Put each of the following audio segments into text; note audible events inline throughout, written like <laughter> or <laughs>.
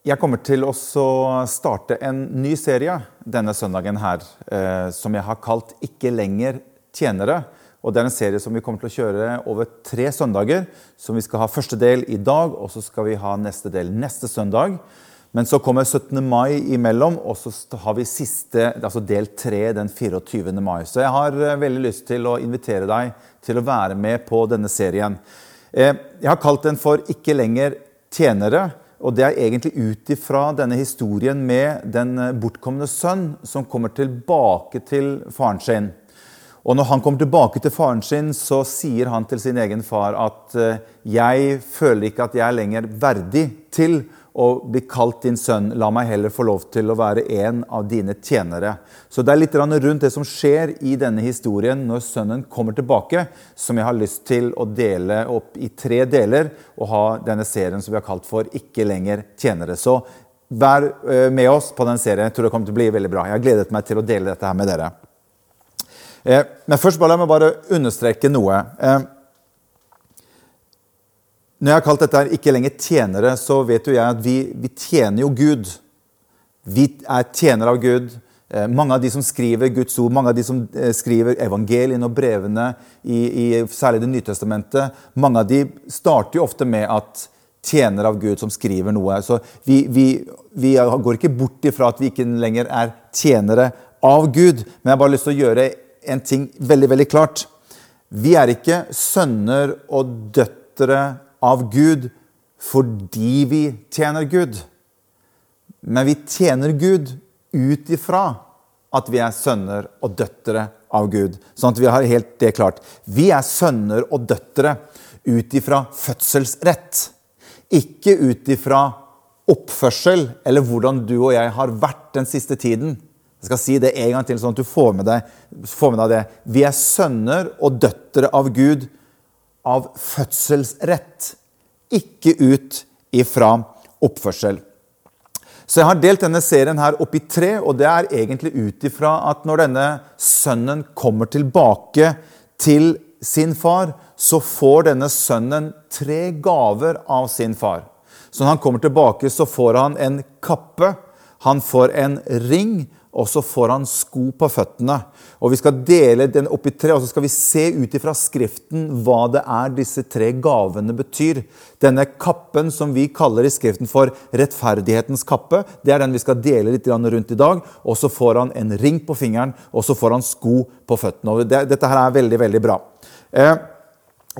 Jeg kommer til å starte en ny serie denne søndagen her, eh, som jeg har kalt 'Ikke lenger tjenere'. Og Det er en serie som vi kommer til å kjøre over tre søndager. Som Vi skal ha første del i dag, og så skal vi ha neste del neste søndag. Men så kommer 17. mai imellom, og så har vi siste, altså del tre den 24. mai. Så jeg har eh, veldig lyst til å invitere deg til å være med på denne serien. Eh, jeg har kalt den for 'Ikke lenger tjenere'. Og det er egentlig ut ifra denne historien med den eh, bortkomne sønn som kommer tilbake til faren sin. Og når han kommer tilbake til faren sin, så sier han til sin egen far at eh, 'jeg føler ikke at jeg er lenger verdig til å bli kalt din sønn. La meg heller få lov til å være en av dine tjenere. Så det er litt rundt det som skjer i denne historien når sønnen kommer tilbake, som jeg har lyst til å dele opp i tre deler og ha denne serien som vi har kalt for 'Ikke lenger tjenere'. Så vær eh, med oss på den serien. Jeg tror det kommer til å bli veldig bra. Jeg har gledet meg til å dele dette her med dere. Eh, men først la meg bare understreke noe. Når jeg har kalt dette her 'ikke lenger tjenere', så vet jo jeg at vi, vi tjener jo Gud. Vi er tjenere av Gud. Eh, mange av de som skriver Guds ord, mange av de som eh, skriver evangeliene og brevene, i, i særlig Det nye testamentet, mange av de starter jo ofte med at tjener av Gud som skriver noe. Så vi, vi, vi går ikke bort ifra at vi ikke lenger er tjenere av Gud. Men jeg har bare lyst til å gjøre en ting veldig, veldig klart. Vi er ikke sønner og døtre av Gud fordi vi tjener Gud. Men vi tjener Gud ut ifra at vi er sønner og døtre av Gud. Sånn at vi har helt det klart. Vi er sønner og døtre ut ifra fødselsrett. Ikke ut ifra oppførsel eller hvordan du og jeg har vært den siste tiden. Jeg skal si det en gang til, sånn at du får med deg, får med deg det. Vi er sønner og døtre av Gud av fødselsrett, ikke ut ifra oppførsel. Så jeg har delt denne serien her opp i tre, og det er egentlig ut ifra at når denne sønnen kommer tilbake til sin far, så får denne sønnen tre gaver av sin far. Så når han kommer tilbake, så får han en kappe, han får en ring, og så får han sko på føttene. Og Vi skal dele den opp i tre, og så skal vi se ut ifra Skriften hva det er disse tre gavene betyr. Denne kappen som vi kaller i Skriften for rettferdighetens kappe, det er den vi skal dele litt rundt i dag. Og så får han en ring på fingeren, og så får han sko på føttene. Og Dette her er veldig, veldig bra. Eh,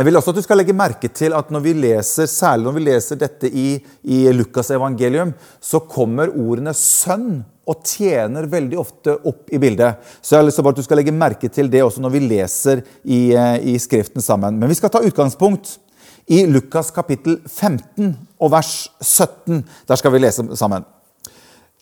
jeg vil også at du skal legge merke til at når vi leser, Særlig når vi leser dette i, i Lukas' evangelium, så kommer ordene 'sønn' og tjener veldig ofte opp i bildet. Så jeg har lyst til at du skal legge merke til det også når vi leser i, eh, i Skriften sammen. Men vi skal ta utgangspunkt i Lukas kapittel 15 og vers 17. Der skal vi lese sammen.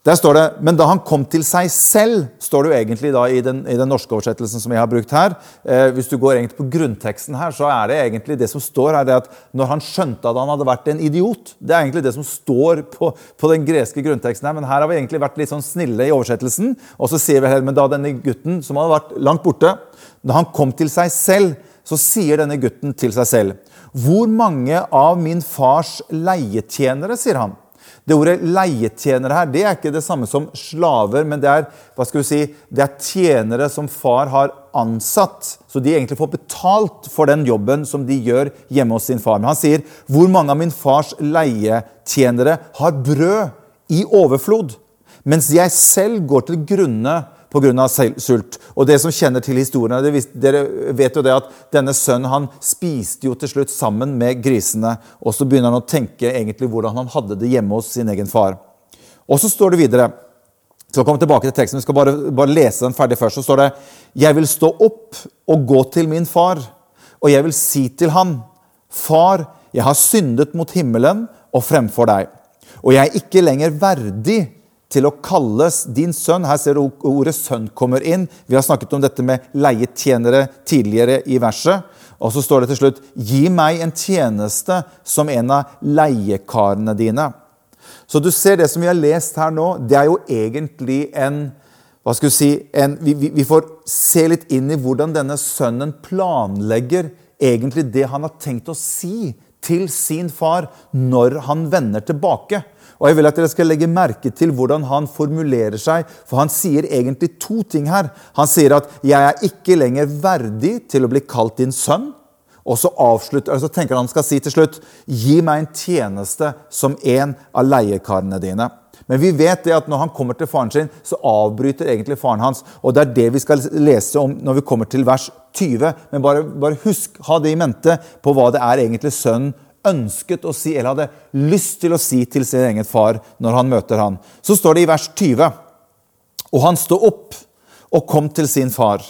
Der står det Men da han kom til seg selv, står det jo egentlig da i den, i den norske oversettelsen som jeg har brukt her. Eh, hvis du går egentlig på grunnteksten her, så er det egentlig det som står her, det at når han skjønte at han hadde vært en idiot. Det er egentlig det som står på, på den greske grunnteksten her. Men her har vi egentlig vært litt sånn snille i oversettelsen. Og så sier vi her, men da denne gutten som hadde vært langt borte, da han kom til seg selv, så sier denne gutten til seg selv Hvor mange av min fars leietjenere, sier han det ordet leietjenere her det er ikke det samme som slaver, men det er, hva skal vi si, det er tjenere som far har ansatt. Så de egentlig får betalt for den jobben som de gjør hjemme hos sin far. Men han sier, 'Hvor mange av min fars leietjenere har brød i overflod?' Mens jeg selv går til grunne pga. sult. Og det som kjenner til historiene, Dere vet jo det at denne sønnen han spiste jo til slutt sammen med grisene. Og så begynner han å tenke egentlig hvordan han hadde det hjemme hos sin egen far. Og så står det videre så kom tilbake til teksten, Vi skal bare, bare lese den ferdig først. Så står det Jeg vil stå opp og gå til min far, og jeg vil si til han, Far, jeg har syndet mot himmelen og fremfor deg, og jeg er ikke lenger verdig til å kalles din sønn. Her ser du ordet 'sønn' kommer inn. Vi har snakket om dette med leietjenere tidligere i verset. Og så står det til slutt 'Gi meg en tjeneste som en av leiekarene dine'. Så du ser det som vi har lest her nå, det er jo egentlig en hva skal vi si, en, vi, vi får se litt inn i hvordan denne sønnen planlegger egentlig det han har tenkt å si til sin far når han vender tilbake. Og jeg vil at dere skal legge merke til hvordan han formulerer seg, for han sier egentlig to ting her. Han sier at 'jeg er ikke lenger verdig til å bli kalt din sønn'. Og så, avslutter, så tenker han han skal si til slutt 'gi meg en tjeneste som en av leiekarene dine'. Men vi vet det at når han kommer til faren sin, så avbryter egentlig faren hans. Og det er det vi skal lese om når vi kommer til vers 20. Men bare, bare husk, ha det i mente på hva det er egentlig sønnen ønsket å si, eller hadde lyst til å si til sin egen far når han møter han. Så står det i vers 20. Og han stod opp og kom til sin far.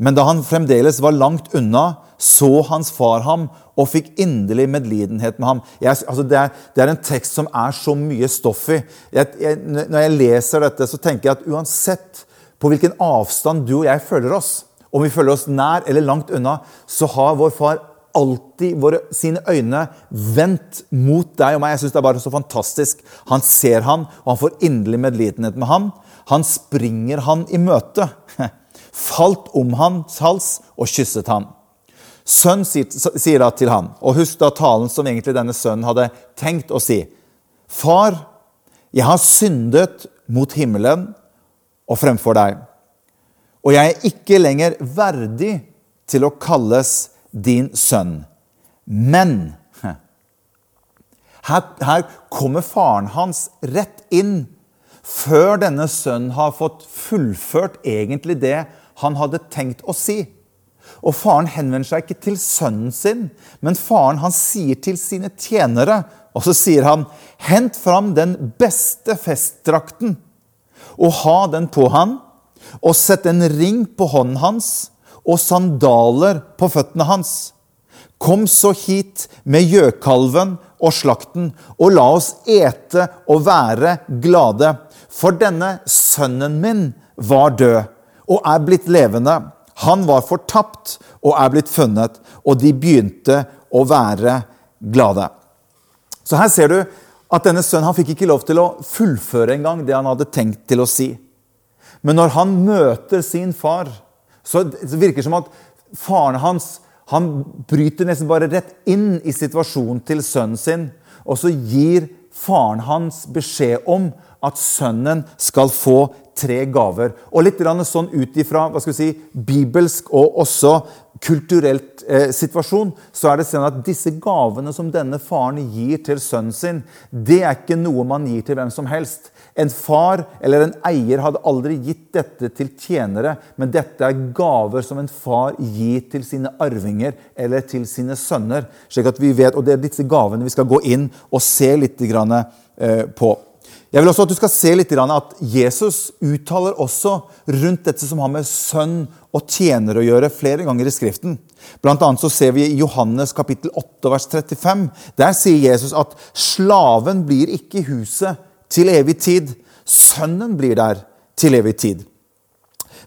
Men da han fremdeles var langt unna, så hans far ham og fikk inderlig medlidenhet med ham. Jeg, altså det, er, det, er, en tekst som er så mye stoff i. Jeg, jeg, når jeg leser dette, så tenker jeg at uansett på hvilken avstand du og jeg føler oss, om vi føler oss nær eller langt unna, så har vår far alltid våre, sine øyne vendt mot deg og meg. Jeg synes Det er bare så fantastisk. Han ser han, og han får inderlig medlidenhet med ham. Han springer han i møte. <laughs> Falt om hans hals og kysset ham. Sønn sier da til ham, og husk da talen som egentlig denne sønnen hadde tenkt å si. Far, jeg har syndet mot himmelen og fremfor deg. Og jeg er ikke lenger verdig til å kalles din sønn. Men <laughs> her, her, kommer faren hans rett inn før denne sønnen har fått fullført egentlig det han hadde tenkt å si. Og faren henvender seg ikke til sønnen sin, men faren han sier til sine tjenere, og så sier han, hent fram den beste festdrakten, og ha den på han, og sett en ring på hånden hans, og sandaler på føttene hans. Kom så hit med gjøkalven og slakten, og la oss ete og være glade. For denne sønnen min var død og er blitt levende. Han var fortapt og er blitt funnet, og de begynte å være glade. Så her ser du at denne sønnen han fikk ikke lov til å fullføre engang det han hadde tenkt til å si. Men når han møter sin far, så det virker som at faren hans han bryter nesten bare rett inn i situasjonen til sønnen sin. Og så gir faren hans beskjed om at sønnen skal få tre gaver. Og litt sånn ut ifra si, bibelsk og også kulturelt eh, situasjon, så er det sånn at disse gavene som denne faren gir til sønnen sin, det er ikke noe man gir til hvem som helst. En far eller en eier hadde aldri gitt dette til tjenere, men dette er gaver som en far gir til sine arvinger eller til sine sønner. slik at vi vet, Og det er disse gavene vi skal gå inn og se litt eh, på. Jeg vil også at du skal se litt at Jesus uttaler også rundt dette som har med sønn og tjener å gjøre, flere ganger i Skriften. Blant annet så ser vi i Johannes kapittel 8 vers 35. Der sier Jesus at slaven blir ikke i huset til evig tid. Sønnen blir der til evig tid.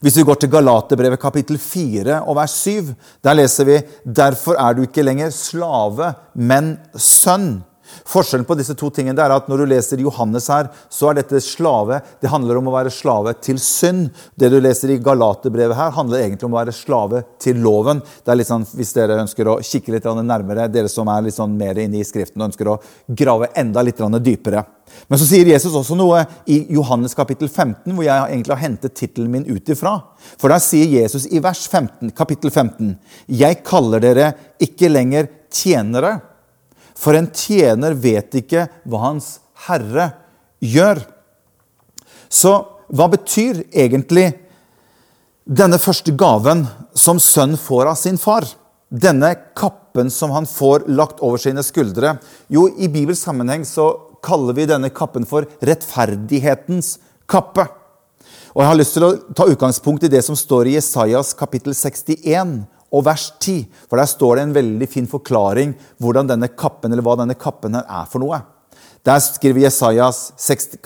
Hvis vi går til Galaterbrevet kapittel 4 og vers 7, der leser vi derfor er du ikke lenger slave, men sønn. Forskjellen på disse to tingene er at når du leser Johannes her, så er dette slave. Det handler om å være slave til synd. Det du leser i Galaterbrevet her, handler egentlig om å være slave til loven. Det er litt sånn, Hvis dere ønsker å kikke litt nærmere, dere som er litt sånn mer inne i Skriften og ønsker å grave enda litt dypere. Men så sier Jesus også noe i Johannes kapittel 15, hvor jeg egentlig har hentet tittelen min ut ifra. For der sier Jesus i vers 15, kapittel 15.: Jeg kaller dere ikke lenger tjenere for en tjener vet ikke hva hans herre gjør. Så hva betyr egentlig denne første gaven som sønn får av sin far? Denne kappen som han får lagt over sine skuldre? Jo, i Bibels sammenheng så kaller vi denne kappen for rettferdighetens kappe. Og Jeg har lyst til å ta utgangspunkt i det som står i Jesajas kapittel 61 og vers 10. For der står det en veldig fin forklaring hvordan denne kappen, eller hva denne kappen her er for noe. Der skriver Jesajas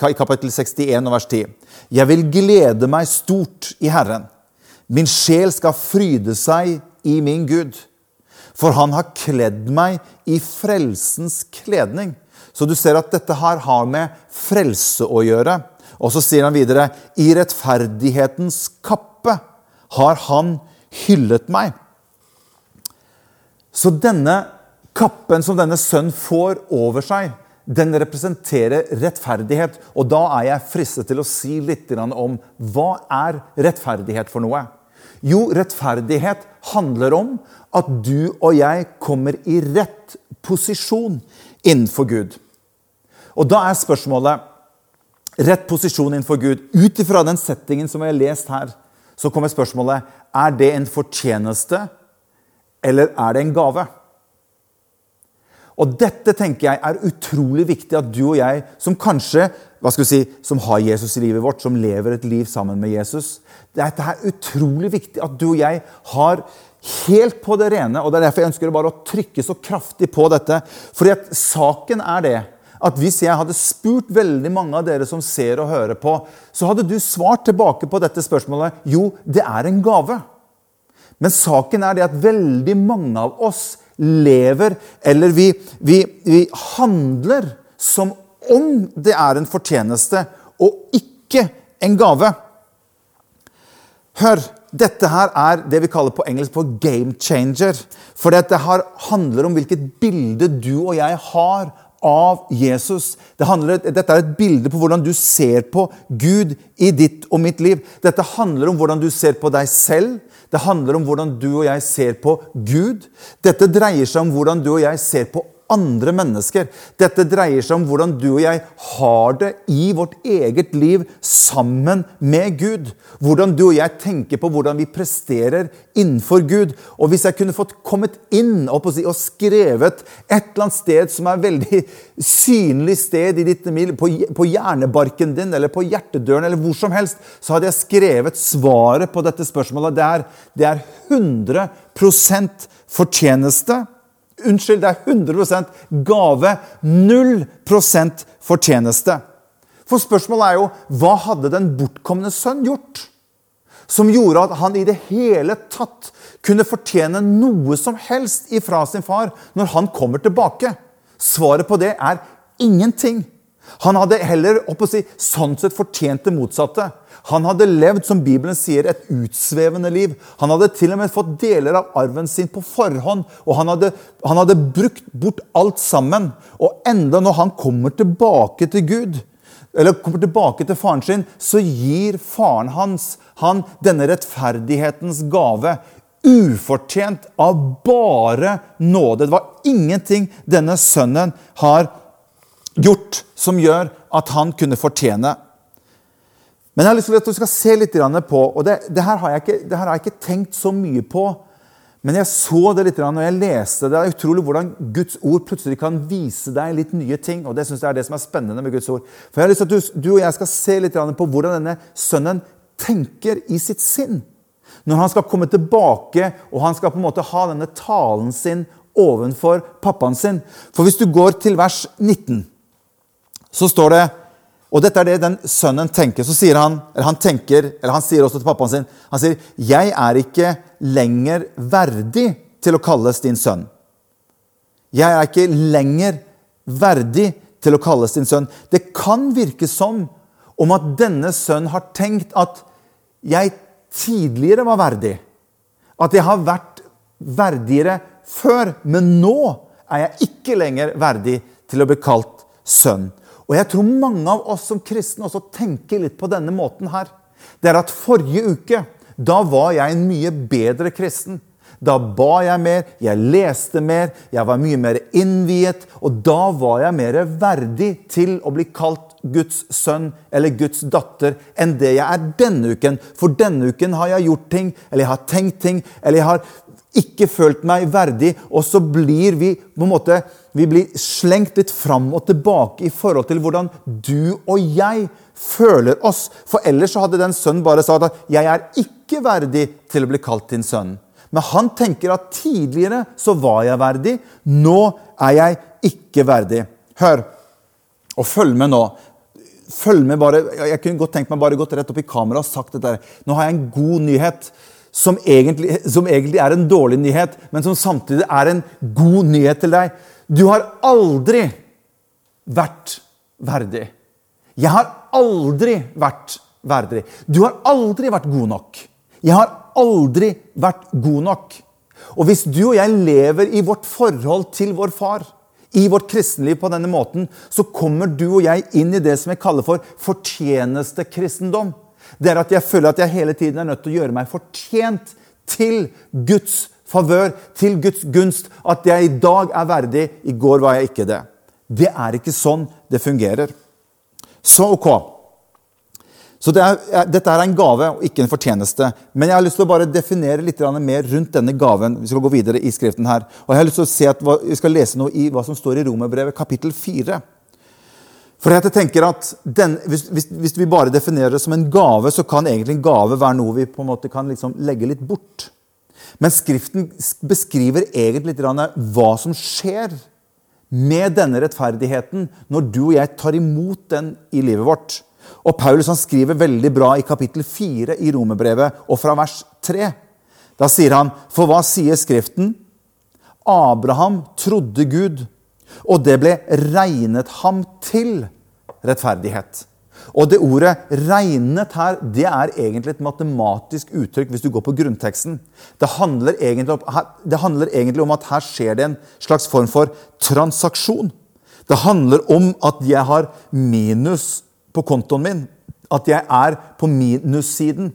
i kapittel 61 og vers 10.: Jeg vil glede meg stort i Herren. Min sjel skal fryde seg i min Gud. For han har kledd meg i frelsens kledning. Så du ser at dette her har med frelse å gjøre. Og så sier han videre.: I rettferdighetens kappe har han hyllet meg. Så denne kappen som denne sønnen får over seg, den representerer rettferdighet. Og da er jeg fristet til å si litt om hva er rettferdighet for noe. Jo, rettferdighet handler om at du og jeg kommer i rett posisjon innenfor Gud. Og da er spørsmålet rett posisjon innenfor Gud. Ut ifra den settingen som jeg har lest her, så kommer spørsmålet er det en fortjeneste, eller er det en gave? Og dette tenker jeg er utrolig viktig at du og jeg, som kanskje hva skal vi si, som har Jesus i livet vårt, som lever et liv sammen med Jesus Dette er utrolig viktig at du og jeg har helt på det rene. og Det er derfor jeg ønsker bare å trykke så kraftig på dette. Fordi at saken er det at hvis jeg hadde spurt veldig mange av dere som ser og hører på, så hadde du svart tilbake på dette spørsmålet jo, det er en gave. Men saken er det at veldig mange av oss lever, eller vi, vi, vi handler som om det er en fortjeneste, og ikke en gave. Hør, dette her er det vi kaller på engelsk på game changer. For dette her handler om hvilket bilde du og jeg har av Jesus. Det handler, dette er et bilde på hvordan du ser på Gud i ditt og mitt liv. Dette handler om hvordan du ser på deg selv. Det handler om hvordan du og jeg ser på Gud. Dette dreier seg om hvordan du og jeg ser på andre mennesker. Dette dreier seg om hvordan du og jeg har det i vårt eget liv sammen med Gud. Hvordan du og jeg tenker på hvordan vi presterer innenfor Gud. Og hvis jeg kunne fått kommet inn og, skrevet et eller annet sted som er veldig synlig sted i ditt mil, på, på hjernebarken din eller på hjertedøren eller hvor som helst, så hadde jeg skrevet svaret på dette spørsmålet. Det er, det er 100% fortjeneste Unnskyld, det er 100% gave. 0% fortjeneste. For spørsmålet er jo hva hadde den bortkomne sønn gjort? Som gjorde at han i det hele tatt kunne fortjene noe som helst ifra sin far når han kommer tilbake. Svaret på det er ingenting. Han hadde heller si, sånn sett fortjent det motsatte. Han hadde levd, som Bibelen sier, et utsvevende liv. Han hadde til og med fått deler av arven sin på forhånd. Og han hadde, han hadde brukt bort alt sammen. Og enda når han kommer tilbake til Gud, eller kommer tilbake til faren sin, så gir faren hans han denne rettferdighetens gave. Ufortjent av bare nåde. Det var ingenting denne sønnen har gjort som gjør at han kunne fortjene men jeg har lyst til at du skal se litt på og det, det, her ikke, det, her har jeg ikke tenkt så mye på. Men jeg så det litt når jeg leste det. Det er utrolig hvordan Guds ord plutselig kan vise deg litt nye ting. og Det synes jeg er det som er spennende med Guds ord. For jeg har lyst til at du, du og jeg skal se litt på hvordan denne sønnen tenker i sitt sinn. Når han skal komme tilbake og han skal på en måte ha denne talen sin ovenfor pappaen sin. For hvis du går til vers 19, så står det og dette er det den sønnen tenker. Så sier han, eller han tenker, eller han sier også til pappaen sin Han sier, 'Jeg er ikke lenger verdig til å kalles din sønn'. Jeg er ikke lenger verdig til å kalles din sønn. Det kan virke som om at denne sønnen har tenkt at jeg tidligere var verdig. At jeg har vært verdigere før, men nå er jeg ikke lenger verdig til å bli kalt sønn. Og jeg tror mange av oss som kristne også tenker litt på denne måten her. Det er at forrige uke, da var jeg en mye bedre kristen. Da ba jeg mer, jeg leste mer, jeg var mye mer innviet. Og da var jeg mer verdig til å bli kalt Guds sønn eller Guds datter enn det jeg er denne uken. For denne uken har jeg gjort ting, eller jeg har tenkt ting, eller jeg har ikke følt meg verdig, og så blir vi på en måte, vi blir slengt litt fram og tilbake i forhold til hvordan du og jeg føler oss. For ellers så hadde den sønnen bare sagt at 'jeg er ikke verdig til å bli kalt din sønn'. Men han tenker at tidligere så var jeg verdig, nå er jeg ikke verdig. Hør, og følg med nå. Følg med bare, Jeg kunne godt tenkt meg bare gått rett opp i kameraet og sagt dette. Nå har jeg en god nyhet som egentlig, som egentlig, er en dårlig nyhet, men som samtidig er en god nyhet til deg. Du har aldri vært verdig. Jeg har aldri vært verdig. Du har aldri vært god nok. Jeg har aldri vært god nok. Og hvis du og jeg lever i vårt forhold til vår far, I vårt kristenliv på denne måten så kommer du og jeg inn i det som jeg kaller for fortjenestekristendom. Det er at jeg føler at jeg hele tiden er nødt til å gjøre meg fortjent til Guds favør, til Guds gunst. At jeg i dag er verdig, i går var jeg ikke det. Det er ikke sånn det fungerer. Så ok. Så det er, Dette er en gave og ikke en fortjeneste. Men jeg har lyst til å bare definere litt mer rundt denne gaven. Vi skal gå videre i skriften her. Og jeg har lyst til å se at Vi skal lese noe i hva som står i Romerbrevet kapittel 4. For jeg tenker at den, hvis, hvis, hvis, vi bare definerer det som en gave, så kan egentlig en gave være noe vi på en måte kan liksom legge litt bort. Men Skriften beskriver egentlig litt hva som skjer med denne rettferdigheten når du og jeg tar imot den i livet vårt. Og Paulus han skriver veldig bra i kapittel 4 i Romerbrevet og fra vers 3. Da sier han, for hva sier Skriften? Abraham trodde Gud, og det ble regnet ham til rettferdighet. Og det ordet 'regnet' her, det er egentlig et matematisk uttrykk hvis du går på grunnteksten. Det handler, om, det handler egentlig om at her skjer det en slags form for transaksjon. Det handler om at jeg har minus på kontoen min. At jeg er på minussiden.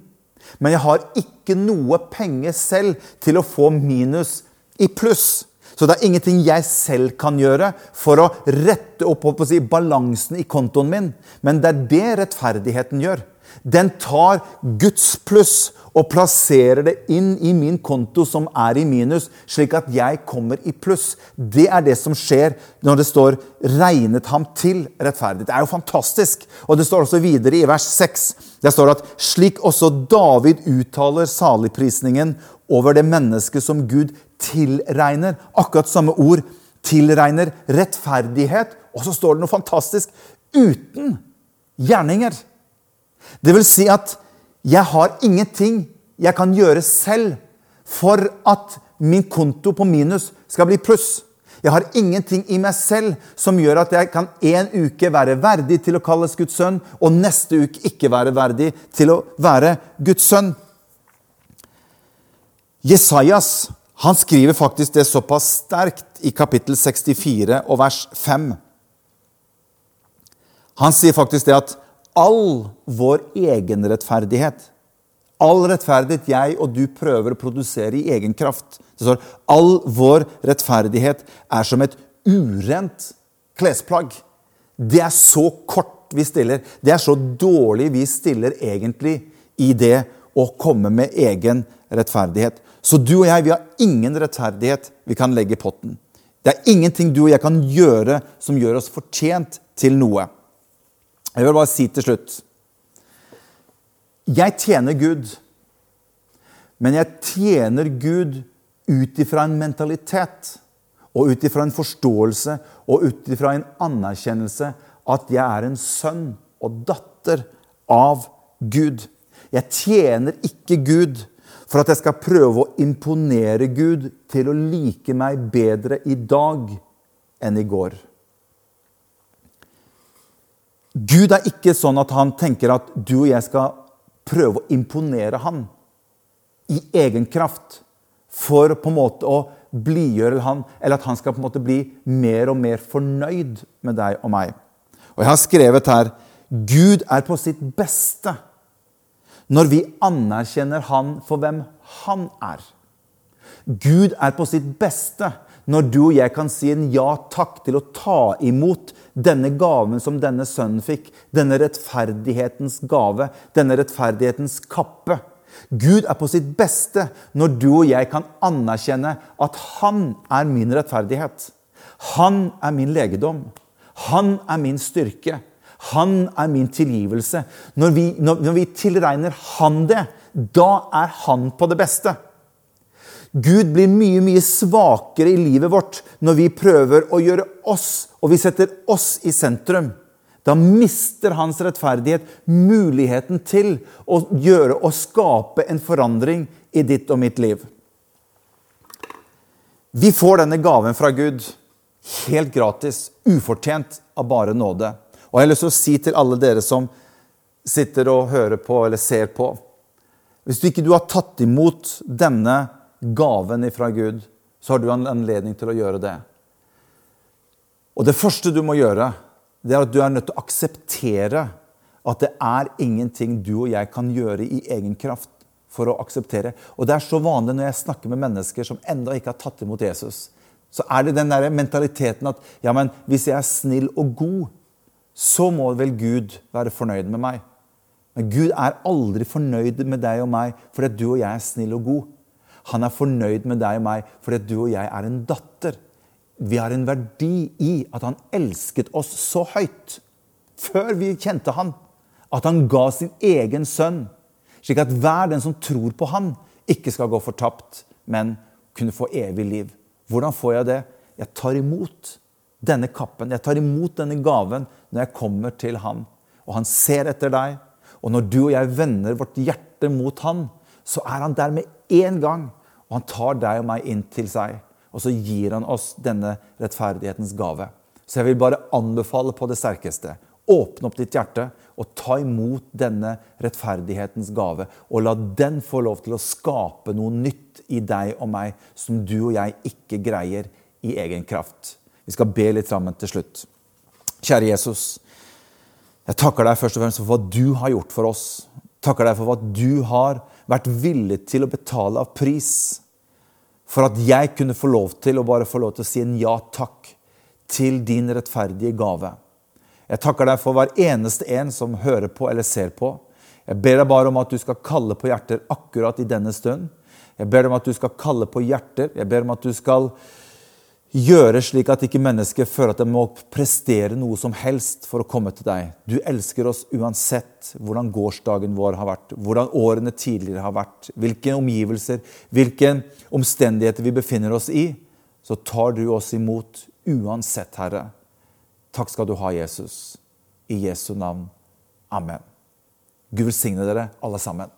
Men jeg har ikke noe penger selv til å få minus i pluss. Så det er ingenting jeg selv kan gjøre for å rette opp å si, balansen i kontoen min. Men det er det rettferdigheten gjør. Den tar Guds pluss og plasserer det inn i min konto som er i minus, slik at jeg kommer i pluss. Det er det som skjer når det står 'regnet ham til rettferdig'. Det er jo fantastisk. Og det står også videre i vers 6. Det står at slik også David uttaler saligprisningen over det mennesket som Gud tilregner. Akkurat samme ord. Tilregner rettferdighet. Og så står det noe fantastisk. Uten gjerninger. Det vil si at jeg har ingenting jeg kan gjøre selv for at min konto på minus skal bli pluss. Jeg har ingenting i meg selv som gjør at jeg kan en uke være verdig til å kalles Guds sønn, og neste uke ikke være verdig til å være Guds sønn. Jesajas han skriver faktisk det såpass sterkt i kapittel 64 og vers 5. Han sier faktisk det at all vår egenrettferdighet All rettferdighet jeg og du prøver å produsere i egen kraft. Det står all vår rettferdighet er som et urent klesplagg. Det er så kort vi stiller. Det er så dårlig vi stiller egentlig i det å komme med egen rettferdighet. Så du og jeg vi har ingen rettferdighet vi kan legge i potten. Det er ingenting du og jeg kan gjøre som gjør oss fortjent til noe. Jeg vil bare si til slutt Jeg tjener Gud, men jeg tjener Gud ut ifra en mentalitet og ut ifra en forståelse og ut ifra en anerkjennelse at jeg er en sønn og datter av Gud. Jeg tjener ikke Gud for at jeg skal prøve å imponere Gud til å like meg bedre i dag enn i går. Gud er ikke sånn at han tenker at du og jeg skal prøve å imponere han i egen kraft for på en måte å blidgjøre han, eller at han skal på en måte bli mer og mer fornøyd med deg og meg. Og Jeg har skrevet her Gud er på sitt beste når vi anerkjenner han for hvem han er. Gud er på sitt beste når du og jeg kan si en ja takk til å ta imot denne gaven som denne sønnen fikk, denne rettferdighetens gave, denne rettferdighetens kappe. Gud er på sitt beste når du og jeg kan anerkjenne at han er min rettferdighet. Han er min legedom. Han er min styrke. Han er min tilgivelse. Når vi, når, når vi tilregner han det, da er han på det beste. Gud blir mye mye svakere i livet vårt når vi prøver å gjøre oss, og vi setter oss i sentrum. Da mister hans rettferdighet muligheten til å gjøre og skape en forandring i ditt og mitt liv. Vi får denne gaven fra Gud helt gratis, ufortjent av bare nåde. Og jeg har lyst til å si til alle dere som sitter og hører på eller ser på Hvis du ikke har tatt imot denne gaven ifra Gud, så har du en anledning til å gjøre det. Og det første du må gjøre, det er at du er nødt til å akseptere at det er ingenting du og jeg kan gjøre i egen kraft for å akseptere. Og det er så vanlig når jeg snakker med mennesker som enda ikke har tatt imot Jesus. Så er det den der mentaliteten at ja, men hvis jeg er snill og god, så må vel Gud være fornøyd med meg. Men Gud er aldri fornøyd med deg og meg fordi du og jeg er snill og god. Han er fornøyd med deg og meg fordi du og jeg er en datter. Vi har en verdi i at han elsket oss så høyt før vi kjente han, at han ga sin egen sønn, slik at hver den som tror på han, ikke skal gå fortapt, men kunne få evig liv. Hvordan får jeg det? Jeg tar imot denne kappen, jeg tar imot denne gaven når jeg kommer til han. Og han ser etter deg. Og når du og jeg vender vårt hjerte mot han, så er han der med en gang. Og han tar deg og meg inn til seg. Og så gir han oss denne rettferdighetens gave. Så jeg vil bare anbefale på det sterkeste. Åpne opp ditt hjerte og ta imot denne rettferdighetens gave. Og la den få lov til å skape noe nytt i deg og meg som du og jeg ikke greier i egen kraft. Vi skal be litt sammen til slutt. Kjære Jesus. Jeg takker deg først og fremst for hva du har gjort for oss. Takker deg for hva du har vært villig til å betale av pris for at jeg kunne få lov til å bare få lov til å si en ja takk til din rettferdige gave. Jeg takker deg for hver eneste en som hører på eller ser på. Jeg ber deg bare om at du skal kalle på hjerter akkurat i denne stund. Jeg ber deg om at du skal kalle på hjerter. Jeg ber om at du skal gjøre slik at ikke mennesker føler at de må prestere noe som helst for å komme til deg. Du elsker oss uansett hvordan gårsdagen vår har vært, hvordan årene tidligere har vært, hvilke omgivelser, hvilke omstendigheter vi befinner oss i. Så tar du oss imot uansett, Herre. Takk skal du ha, Jesus. I Jesu navn. Amen. Gud velsigne dere alle sammen.